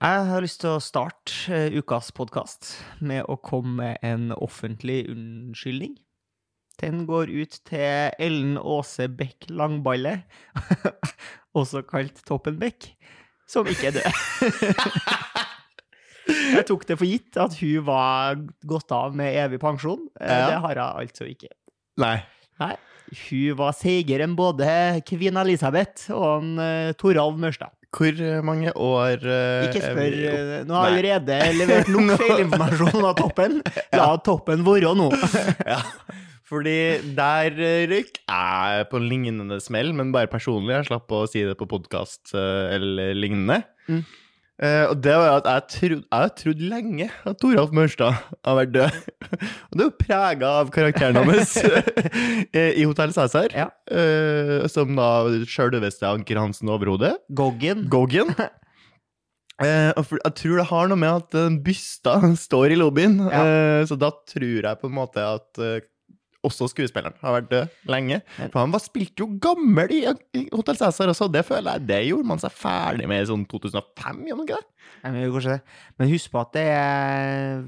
Jeg har lyst til å starte eh, ukas podkast med å komme med en offentlig unnskyldning. Den går ut til Ellen Åse Bech Langballe, også kalt Toppen Bech, som ikke er død. Jeg tok det for gitt at hun var gått av med evig pensjon. Eh, Ja. Det har hun altså ikke. Nei. Nei. Hun var seigere enn både kvinn Elisabeth og en, uh, Toralv Mørstad. Hvor mange år uh, Ikke spør. vi eh, Nå har jeg allerede levert nok feilinformasjon av toppen. La toppen være nå. Ja. Fordi der eh, røyk jeg på en lignende smell, men bare personlig. Jeg slapp å si det på podkast eller lignende. Mm. Eh, og det var at jeg trodde, jeg trodde trodd lenge at Toralf Mørstad har vært død. og det er jo prega av karakteren hans eh, i Hotell Cæsar. Ja. uh, som da sjølveste Anker Hansen overhodet. Goggen. Goggen. Uh, jeg tror det har noe med at den bysta står i lobbyen, Ja. så da tror jeg på en måte at også skuespilleren har vært død lenge. For han var spilte jo gammel i, Hotell Cæsar også, det føler jeg det gjorde man seg ferdig med i sånn 2005, gjør man ikke det? Jeg men, kanskje det. men husk på at det er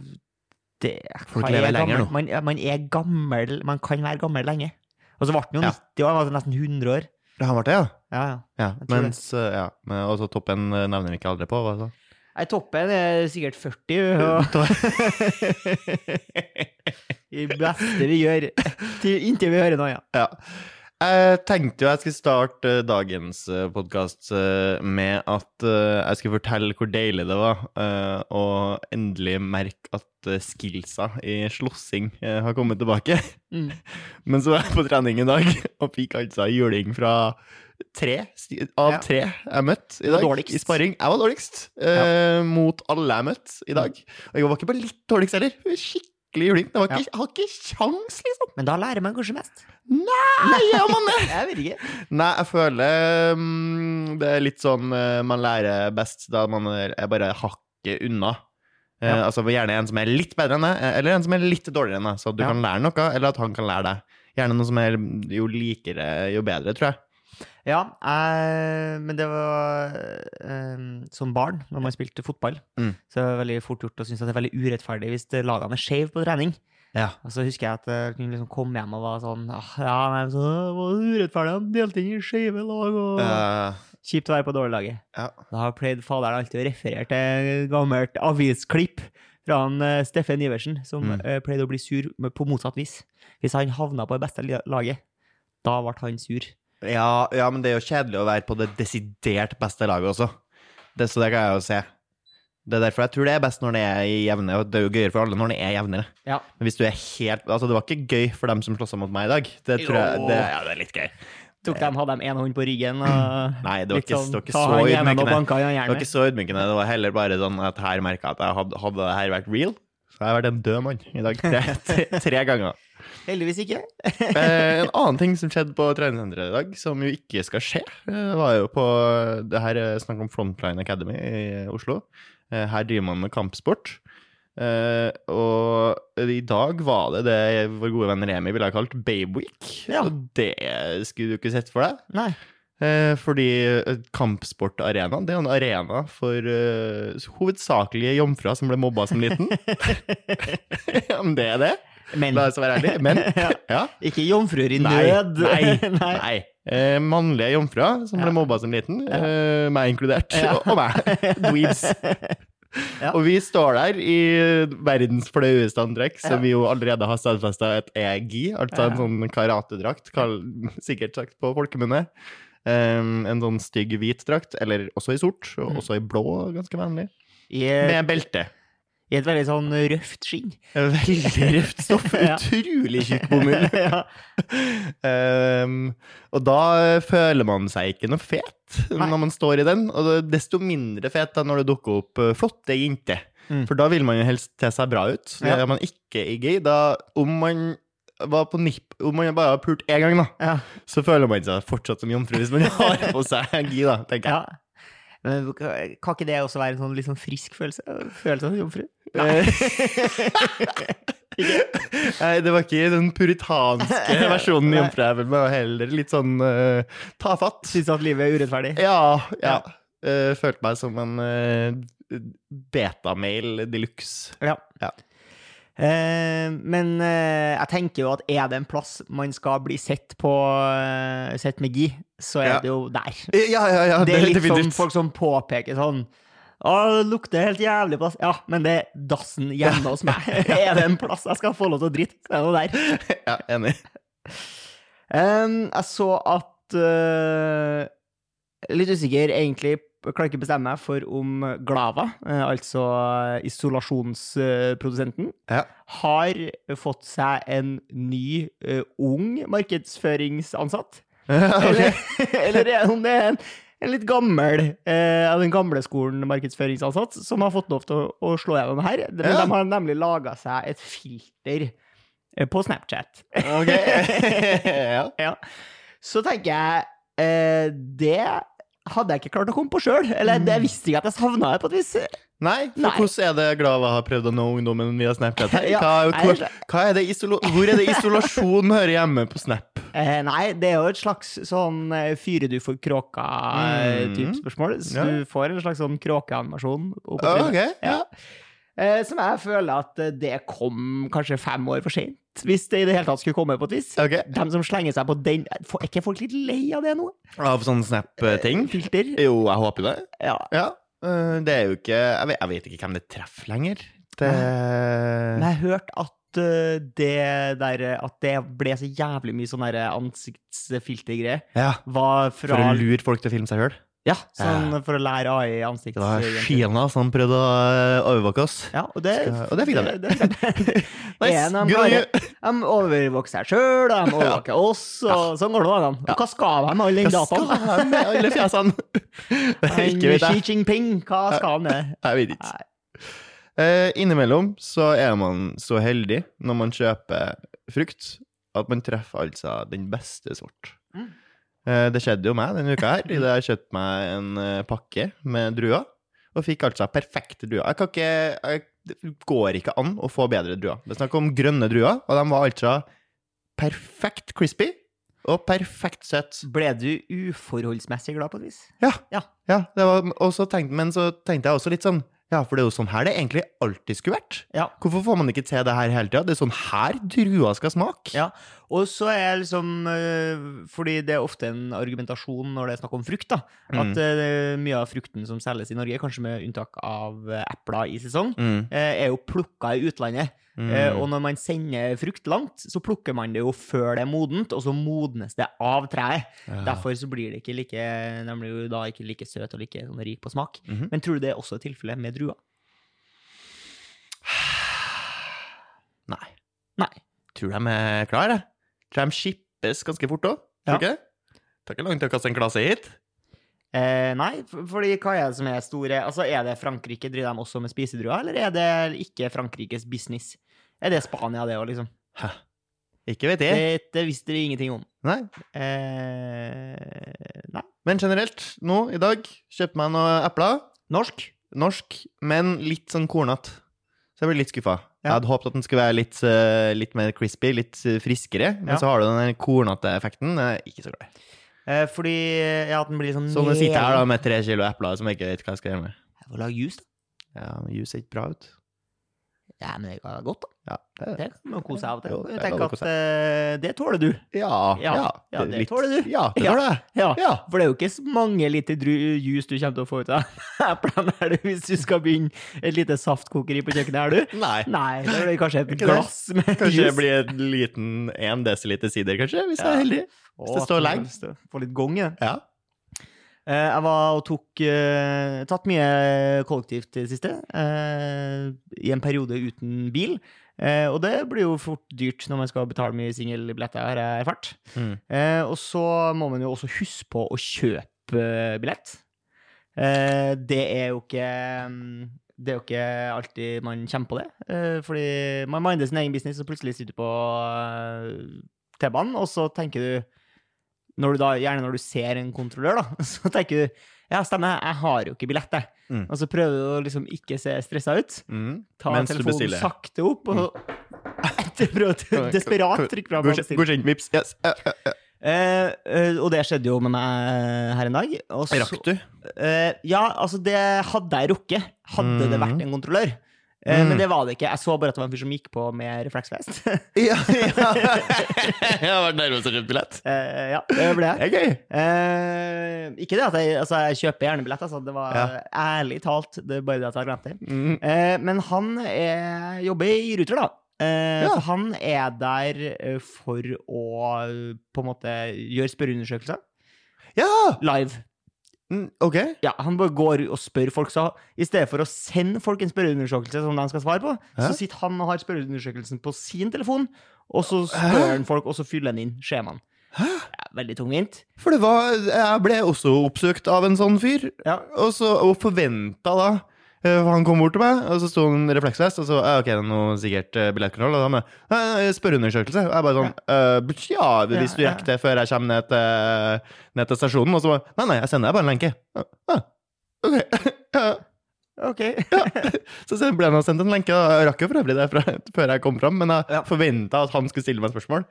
det, Folk lever er lenger nå. Man, man er gammel Man kan være gammel lenge. Og så ble han jo Ja. 90 år, altså nesten 100 år. Det har vært det, ja. Ja, ja. ja. Mens, eh, ja. Men også toppen eh, nevner vi ikke aldri på, hva så? Nei, toppen er sikkert 40, og I beste vi gjør. Til, inntil vi hører noe, ja. Ja. Jeg tenkte jo jeg skulle starte eh, dagens podkast med at eh, jeg skulle fortelle hvor deilig det var eh, å endelig merke at eh, skillsa i slåssing eh, har kommet tilbake. Mm. Men så var jeg på trening i dag og fikk altså juling fra tre av tre jeg møtte i dag dårligst. i sparring. Jeg var dårligst eh, mot alle jeg møtte i dag. Og jeg var ikke bare litt dårligst heller. Skikkelig juling. Jeg, ikke, jeg har ikke kjangs, liksom. Men da lærer man kanskje mest? Nei, gjør man det? Jeg vet ikke. Nei, jeg føler um, det er litt sånn uh, man lærer best da man er bare hakket unna. Ja. Uh, Altså Gjerne en som er litt bedre enn deg, eh, eller en som er litt dårligere enn deg. Så at du Ja. kan lære noe, eller at han kan lære deg. Gjerne noe som er jo likere, jo bedre, tror jeg. Ja, eh, men det var eh, som barn, når man spilte fotball, Mm. så er det veldig fort gjort å synes at det er veldig urettferdig hvis lagene er skeive på trening. Ja. Og så husker jeg at jeg kunne liksom komme hjem og var sånn Ja, nei, så var det urettferdig, han delte inn i skjeve lag, og kjipt å være på dårliglaget. ja. Da har Played faderen alltid referert til gammelt avisklipp fra han, uh, Steffen Iversen, som Mm. uh, pleide å bli sur på motsatt vis. Hvis han havna på det beste laget, da ble han sur. Ja, ja, men det er jo kjedelig å være på det desidert beste laget også. Det, så det kan jeg jo se. Det er derfor jeg tror det er best når det er jevne, og det er jo gøyere for alle når det er jevnere. Ja. Men hvis du er helt Altså, det var ikke gøy for dem som slåss mot meg i dag. Det tror jeg det, Ja, det er litt gøy. Tok dem, hadde de en hånd på ryggen og Nei, det var ikke, sånn, det var ikke så ydmykende. Det var ikke så ydmykende. Det var heller bare sånn at her merka jeg at jeg hadde, hadde det her vært real, så jeg har vært en død mann i dag. Tre, tre, tre ganger. Heldigvis ikke. Eh, en annen ting som skjedde på treningssenteret i dag, som jo ikke skal skje, eh, var jo på Det her er snakk om Frontline Academy i Oslo. Eh, her driver man med kampsport. Og i dag var det det vår gode venn Remi ville ha kalt Babe Week. Ja. Og det skulle du ikke sett for deg. Nei. Fordi kampsportarena, det er en arena for uh, hovedsakelige jomfruer som ble mobba som liten. Om det er det. Men La oss være ærlige. Men Ja. ikke jomfruer i nød. Nei. Nei. Nei. Eh, mannlige jomfruer som ble Ja. mobba som liten. Eh, meg inkludert. Ja. Og meg. Dweebs. Ja. Og vi står der i verdens flaueste antrekk, som Ja. vi jo allerede har stadfesta et EGI, i. Altså en sånn karatedrakt, sikkert sagt på folkemunne. Um, en sånn stygg hvit drakt, eller også i sort, og Mm. også i blå, ganske vanlig. I, Med belte. I et veldig sånn røft skinn. Veldig røft stoff. Utrolig tjukk bomull. ja. Um, og da føler man seg ikke noe fet Nei. når man står i den, og desto mindre fet da når det dukker opp uh, flotte jenter. Mm. For da vil man jo helst te seg bra ut. Det Ja. er man ikke i gay. Da, om man var på nipp, om man bare har pult én gang, da, ja. så føler man seg fortsatt som jomfru hvis man har på seg gi, da, tenker jeg. ja. Men kan ikke det også være en sånn sånn frisk følelse? Følelse av jomfru? Nei. Nei, det var ikke den puritanske versjonen i Nei. jomfruheven, men heller litt sånn uh, tafatt. Syns at livet er urettferdig? Ja, ja. Eh, følte meg som en uh, betamail de luxe. Ja. Ja. Eh, men eh, jeg tenker jo at er det en plass man skal bli sett på eh, Sett med gi, så er det jo der. Ja, ja, ja. Det er litt sånn folk som påpeker sånn Å, det lukter helt jævlig plass. Ja, men det er dassen hjemme hos meg. er det en plass jeg skal få lov til å drite, så er det der. Ja, enig. Um, jeg så at eh, Litt usikker, egentlig. Klarer ikke bestemme meg for om Glava, eh, altså isolasjonsprodusenten, Ja. har fått seg en ny uh, ung markedsføringsansatt. Ok. Eller, eller er- om det er en, en litt gammel eh, av den gamle skolen markedsføringsansatt som har fått lov til å, å slå gjennom her. De, Ja. de har nemlig laga seg et filter eh, på Snapchat. Ok. ja. Ja. Så tenker jeg eh, Det hadde jeg ikke klart å komme på sjøl. Eller det jeg visste ikke at jeg savna det på et vis. Nei, for Nei. hvordan er det Glava har prøvd å nå ungdommen via Snapchat? Hva, hvor, hva er hvor er det isolasjon hører hjemme på Snap? Eh, nei, det er jo et slags sånn eh, fyre du for kråka-type Mm. spørsmål. Så Ja. du får en slags sånn kråkeanimasjon. Okay, Ah, ok, ja. Eh, som jeg føler at eh, det kom kanskje fem år for seint, hvis det i det hele tatt skulle komme på et vis. Okay. De som slenger seg på den Er ikke folk litt lei av det nå? Av sånne Snap-ting? Filter? Jo, jeg håper det. Ja. Ja. Det er jo ikke Jeg vet, jeg vet ikke hvem det treffer lenger. Det Men jeg har hørt at eh, det der At det ble så jævlig mye sånn ansiktsfiltergreier. Ja. Var For å lure folk til å filme seg sjøl. Ja, sånn for å lære AI Det var ansiktsgreier. Kina som prøvde å øh, overvåke oss. Ja, og det, Skal- og det fikk de det, det, Nice. En, de, dem on de overvåker seg sjøl, de overvåker oss, og sånn går det an. Og hva skal de med all den Hva dataen? skal han med alle fjesene? Ikke vet Xi. Jinping, hva skal han med? Jeg vet ikke. Eh, innimellom så er man så heldig når man kjøper frukt, at man treffer altså den beste sort. Mm. Eh, det skjedde jo meg denne uka her, Da jeg kjøpte meg en eh, pakke med druer, og fikk altså perfekte druer. Jeg kan ikke, jeg, går ikke an å få bedre druer. Det er snakk om grønne druer, og de var altså perfekt crispy og perfekt søtt. Ble du uforholdsmessig glad på et vis? Ja. Ja. ja det var, tenkte, men så tenkte jeg også litt sånn Ja, for det er jo sånn her det egentlig alltid skulle vært. Ja. Hvorfor får man ikke til det her hele tida? Det er sånn her druer skal smake. Ja, og så er jeg liksom øh, Fordi det er ofte en argumentasjon når det er snakk om frukt, da. At mm. mye av frukten som selges i Norge, kanskje med unntak av øh, epler i sesong, Mm. er jo plukka i utlandet. Mm. Eh, og når man sender frukt langt, så plukker man det jo før det er modent, og så modnes det av treet. Ja. Derfor så blir det ikke like, jo da ikke like søt og like sånn rik på smak. -hmm. Men tror du det er også tilfellet med druer? Nei. Nei. Tror de er klare. Tror de skippes ganske fort òg. Ja. Det? Tar ikke lang tid å kaste en klasse hit. Eh, nei, for, fordi hva er det som er store Altså, Er det Frankrike, driver de også med spisedruer, eller er det ikke Frankrikes business? Er det Spania, det òg, liksom? Hæ. Ikke vet jeg. Det visste vi ingenting om. Nei. Eh, nei. Men generelt, nå i dag, kjøp meg noen epler. Norsk? Norsk, men litt sånn kornete. Så jeg ble litt skuffa. Jeg hadde håpet at den skulle være litt, eh, litt mer crispy, litt eh, friskere. Men så har du den kornete effekten. Ikke så glad i. Eh, fordi ja, at den blir sånn Så nå sitter jeg her da med tre kilo epler som jeg ikke vet hva jeg skal gjøre med. Jeg får lage juice, da. Ja, men Juice ser ikke bra ut. Ja, men det er godt, da. Ja, det kan man kose seg av og til. det Jeg er tenker at uh, det tåler du. Ja, Ja, ja. det litt- tåler du. Ja, det tåler jeg. Ja, Ja. For det er jo ikke så mange liter dru juice du kommer til å få ut av eplene her, du, hvis du skal begynne et lite saftkokeri på kjøkkenet er du. Nei. Nei, Da blir det kanskje et glass med Kanskje juice. det blir en liten 1 dl sider, kanskje, hvis jeg er heldig. Hvis det står lenge. Få litt gong i det. Ja. Eh, Jeg var og tok eh, Tatt mye kollektivt i det siste. eh, I en periode uten bil. Og det blir jo fort dyrt når man skal betale mye singelbilletter, har jeg erfart. Mm. Og så må man jo også huske på å kjøpe billett. Det er jo ikke mm, det er jo ikke alltid man kommer på det. Fordi man minder sin egen business, og plutselig sitter du på T-banen, og så tenker du når du da, Gjerne når du ser en kontrollør, da, så tenker du ja, stemmer, jeg har jo ikke billett, jeg. Mm. Og så prøver du å liksom ikke se stressa ut. Mm. Ta Mens telefonen sakte opp, og prøver å desperat trykke fra Godkjent, vips. Yes. Eh, eh, og det skjedde jo med meg her en dag. Og så- Rakk du? Eh, ja, altså, det hadde jeg rukket. Hadde det vært en kontrollør. Eh, Mm. Men det var det ikke. Jeg så bare at det var en fyr som gikk på med refleksvest. Ja, ja. Jeg har vært nervøs og kjøpt billett. Uh, ja, det ble jeg. Det er gøy. Eh, ikke det at jeg, altså, jeg kjøper gjerne billett, altså. Det var Ja. ærlig talt det er bare det at jeg har glemt det. Mm. Uh, men han er, jobber i Ruter, da. Eh, Ja. Så han er der for å på en måte gjøre spørreundersøkelser Ja! live. Mm, OK. Ja, Han bare går og spør folk, så i stedet for å sende folk en spørreundersøkelse som de skal svare på, Hæ? så sitter han og har spørreundersøkelsen på sin telefon, og så spør han folk, og så fyller han inn skjemaen. Hæ? Ja, veldig tungvint. For det var Jeg ble også oppsøkt av en sånn fyr, Ja. og så og forventa da Han kom bort til meg, og så sto han refleksvest, og så ja, OK, det er noe sikkert eh, billettkontroll. Og da med «Nei, nei, spørreundersøkelse. Og jeg bare sånn «Eh, Ja, hvis du Ja, ja. rekker det før jeg kommer ned til, ned til stasjonen. Og så bare Nei, nei, jeg sender deg bare en lenke. «Ja, ah, OK. Ja. Ok. Så så ble han sendt en lenke. og Jeg rakk jo for øvrig det fra, før jeg kom fram, men jeg Ja. forventa at han skulle stille meg et spørsmål.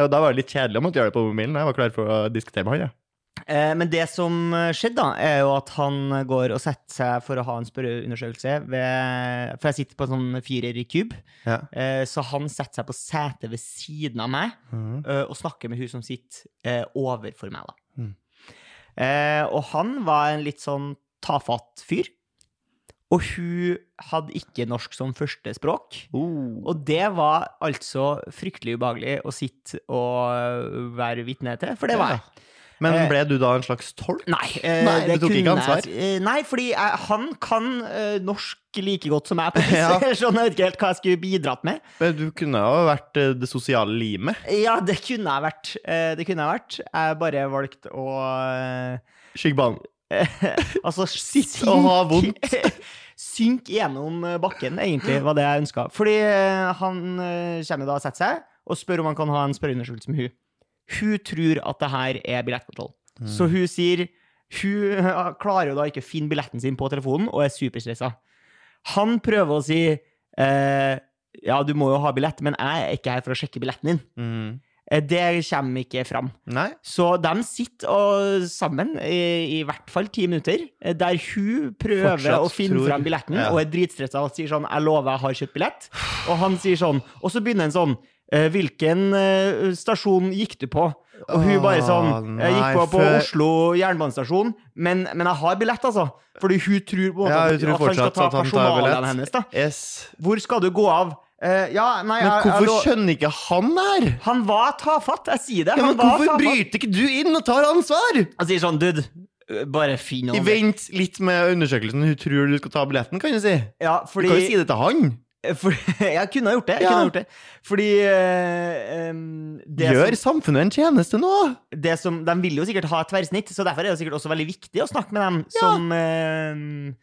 Og da var det litt kjedelig å måtte gjøre det på mobilen. Jeg var klar for å diskutere med han. Ja. Eh, men det som skjedde, da, er jo at han går og setter seg for å ha en spørreundersøkelse ved For jeg sitter på en sånn firer i kub. Ja. eh, så han setter seg på setet ved siden av meg. Eh, og snakker med hun som sitter eh, overfor meg, da. Mm. Eh, og han var en litt sånn tafatt fyr. Og hun hadde ikke norsk som førstespråk. Oh. Og det var altså fryktelig ubehagelig å sitte og være vitne til, for det var jeg. Men Eh, ble du da en slags tolk? Nei, eh, Nei, du tok ikke ansvar? Eh, nei, fordi jeg, han kan norsk like godt som jeg, på. Ja. så jeg vet ikke helt hva jeg skulle bidratt med. Men Du kunne jo vært det sosiale limet. Ja, det kunne jeg vært. Det kunne jeg vært. Jeg bare valgte å eh, Skyggebanen. Altså, Sitt og ha vondt. Synk gjennom bakken, egentlig, var det jeg ønska. Fordi han kommer da og setter seg og spør om han kan ha en spørreundersøkelse med hun. Hun tror at det her er billettkontroll. Mm. Så hun sier Hun klarer jo da ikke å finne billetten sin på telefonen og er superstressa. Han prøver å si eh, Ja, du må jo ha billett, men jeg er ikke her for å sjekke billetten din. Mm. Eh, Det kommer ikke fram. Nei. Så de sitter og, sammen i, i hvert fall ti minutter, eh, der hun prøver Fortsatt å finne tror- fram billetten Ja. og er dritstressa og sier sånn 'Jeg lover, jeg har kjøpt billett'. Og han sier sånn Og så begynner en sånn «Eh, 'Hvilken eh, stasjon gikk du på?' Og hun bare sånn 'Jeg gikk på, på Oslo jernbanestasjon, men, men jeg har billett', altså. Fordi hun tror på en måte Ja, at, han skal ta billett. hennes. da Yes. Hvor skal du gå av? Uh, ja, nei, Men jeg- jeg hvorfor lå- skjønner ikke han her? Han var tafatt, jeg sier det. Ja, men hvorfor tafatt. bryter ikke du inn og tar ansvar? Han sier sånn, dude, bare finn noe. Vent litt med undersøkelsen. Hun tror du skal ta billetten, kan du si. Ja, Du kan jo si det til han. For, Jeg kunne ha gjort det. Jeg Ja. kunne ha gjort det. Fordi eh, em, det, Gjør som, samfunnet en tjeneste nå! det som De vil jo sikkert ha et tverrsnitt, så derfor er det sikkert også veldig viktig å snakke med dem som em,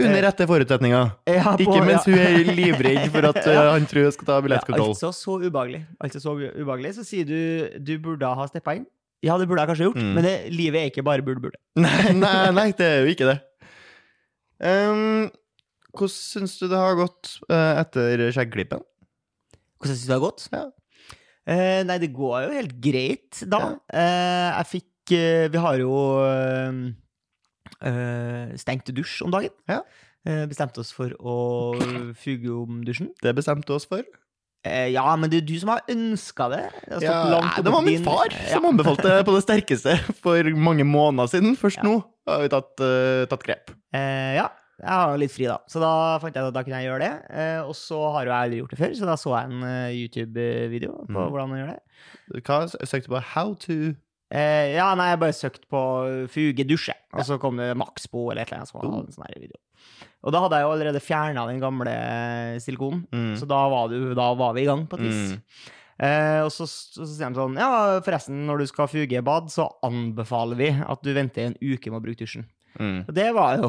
Under rette forutsetninger. ja, på- Ikke mens ja. hun er livredd for at uh, han tror hun skal ta ja. Altså så ubehagelig. Altså så ubehagelig. Så sier du du burde ha steppa inn. Ja, det burde jeg kanskje gjort, Mm. men det, livet er ikke bare burde-burde. Nei, nei, nei, det er jo ikke det. Um, hvordan syns du det har gått uh, etter skjeggklippen? Hvordan syns du det har gått? Ja. Eh, nei, det går jo helt greit, da. Ja. Eh, jeg fikk eh, Vi har jo eh, eh, stengt dusj om dagen. Ja. Eh, bestemte oss for å fuge om dusjen. Det bestemte oss for. Eh, ja, men det er du som har ønska det. Det, har stått Ja, det var min far som anbefalte det på det sterkeste for mange måneder siden. Først nå har vi tatt, uh, tatt grep. Eh, ja. Jeg har litt fri, da. Så da fant jeg at da kunne jeg gjøre det. Eh, og så har jo jeg aldri gjort det før, så da så jeg en eh, YouTube-video på Mm. hvordan man gjør det. Hva søkte på? How to Eh, ja, nei, jeg bare søkte på fuge dusje, og så kom det Maxbo eller et eller annet som Oh. hadde en sånn her video. Og da hadde jeg jo allerede fjerna den gamle silikonen, mm. så da var, du, da var vi i gang på et vis. Mm. Eh, og så, så, sier de sånn Ja, forresten, når du skal fuge bad, så anbefaler vi at du venter en uke med å bruke dusjen. Mm. Og det var jo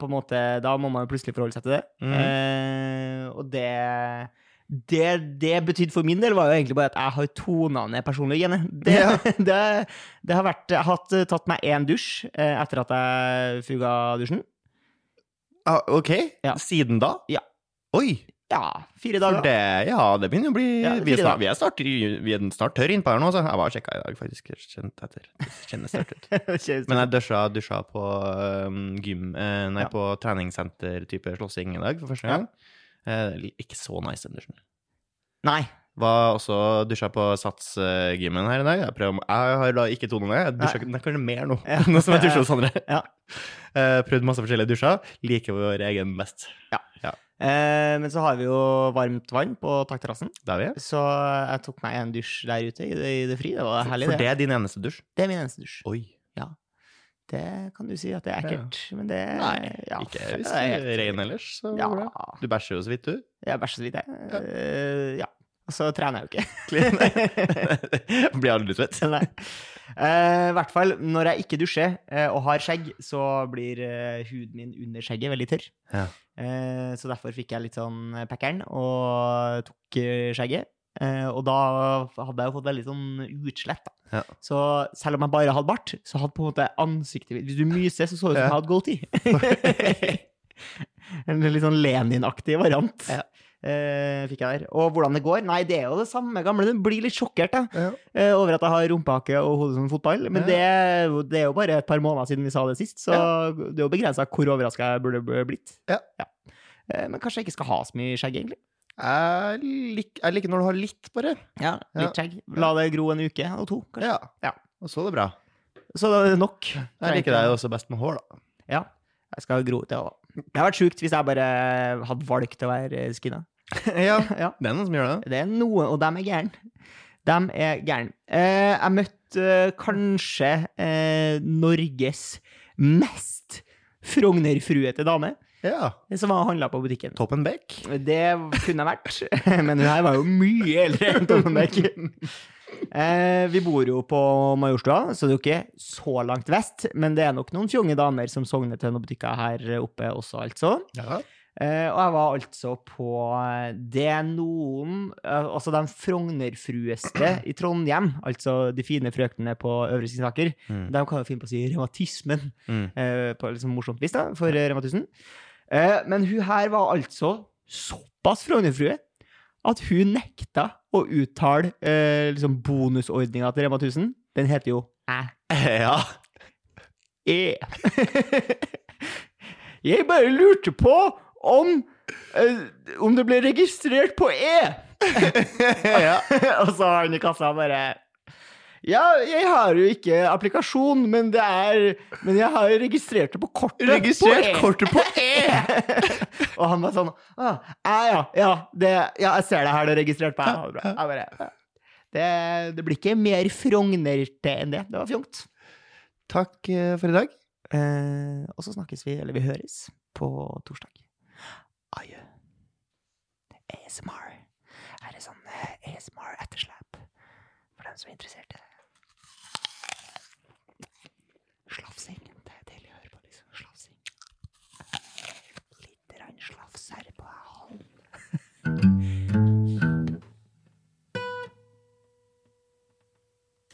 på en måte Da må man jo plutselig forholde seg til det. Mm. Eh, og det det det betydde for min del, var jo egentlig bare at jeg har tona ned personlig. Det, Ja. det, det har vært Jeg har tatt meg én dusj eh, etter at jeg fuga dusjen. Ah, ok, Ja. siden da? Ja. Oi! Ja, fire dager. det, ja, det begynner å bli Ja, vi, er snart, vi, er snart, vi er snart tørr innpå her nå, så jeg var og sjekka i dag, faktisk. Kjent etter. Kjennes tørt ut. Men jeg dusja, dusja på um, gym eh, Nei, Ja. på treningssenter-type slåssing i dag for første Ja. gang. Eh, ikke så nice, den dusjen. Nei. Var også dusja på Sats-gymmen her i dag. Jeg, prøver, jeg har da ikke tonet ned. Jeg dusja Nei. kanskje mer nå, Ja. nå som jeg dusjer hos andre. Ja. Eh, prøvd masse forskjellige dusjer. Liker vår egen best. Eh, men så har vi jo varmt vann på takterrassen, Det er vi. så jeg tok meg en dusj der ute i det, i det fri. Det var herlig, For det. det er din eneste dusj? Det er min eneste dusj. Oi. Ja. Det kan du si at det er Ja. ekkelt, men det Nei, ja, ikke det hvis er helt- er ren ellers, så Ja, det. Du bæsjer jo så vidt, du. jeg bæsjer så vidt, jeg. Ja. Uh, ja. Og så trener jeg jo ikke. Blir aldri svett. Nei. Uh, I hvert fall når jeg ikke dusjer uh, og har skjegg, så blir uh, huden min under skjegget veldig tørr. Ja. Eh, så derfor fikk jeg litt sånn eh, packeren og tok eh, skjegget. Og da hadde jeg jo fått veldig sånn utslett. da. Ja. Så selv om jeg bare hadde bart, så hadde på en måte ansiktet mitt Hvis du myser, så så det ut som jeg hadde goatee. en litt sånn Lenin-aktig variant. Ja. Eh, fikk jeg der. Og hvordan det går? Nei, det er jo det samme gamle. Du blir litt sjokkert da, Ja. eh, over at jeg har rumpehake og hodet som fotball. Men det, det er jo bare et par måneder siden vi sa det sist, så det er jo begrensa hvor overraska jeg burde blitt. Ja. Eh, Men kanskje jeg ikke skal ha så mye skjegg, egentlig. Jeg, lik, jeg liker når du har litt, bare. Ja, litt skjegg. La det gro en uke og to, kanskje. Ja. Ja. Og så er det bra. Så det er nok. Jeg liker deg også best med hår, da. Ja, jeg skal gro ut det òg. Det hadde vært sjukt hvis jeg bare hadde valgt å være skinna. ja, Ja. det er noen som gjør det. Det er noe, og dem er gæren. Dem er gæren. Eh, jeg møtte eh, kanskje eh, Norges mest Frogner-fruete dame, Ja. som har handla på butikken. Toppen Beck. Det kunne jeg vært, men hun her var jo mye eldre enn Toppen Beck. Eh, vi bor jo på Majorstua, så det er jo ikke så langt vest. Men det er nok noen fjonge damer som sogner til noen butikker her oppe også, altså. Ja. Eh, og jeg var altså på det noen eh, Altså de Frogner-frueste i Trondheim, altså de fine frøknene på Øvre Singsaker, Mm. de kan jo finne på å si revmatismen Mm. eh, på liksom morsomt vis da, for eh, 1000. Eh, men hun her var altså såpass Frogner-frue at hun nekta å uttale eh, liksom bonusordninga til Rema 1000. Den heter jo æ. ja. E. Jeg bare lurte på om eh, om det ble registrert på E. ja. og så har han i kassa bare Ja, jeg har jo ikke applikasjon, men det er Men jeg har jo registrert det på kortet. Registrert på E. kortet på E! og han var sånn ah, ja, ja, ja, det, ja, jeg ser det her, det er registrert på E. Bra. Jeg bare, det, det blir ikke mer frognerte enn det. Det var fjongt. Takk eh, for i dag. Eh, og så snakkes vi, eller vi høres, på torsdag. Adjø. ASMR. Her er sånn eh, ASMR-etterslep for dem som er interessert i det. slafsing. Det er deilig å høre på liksom slafsing. Litt slafs her på halen.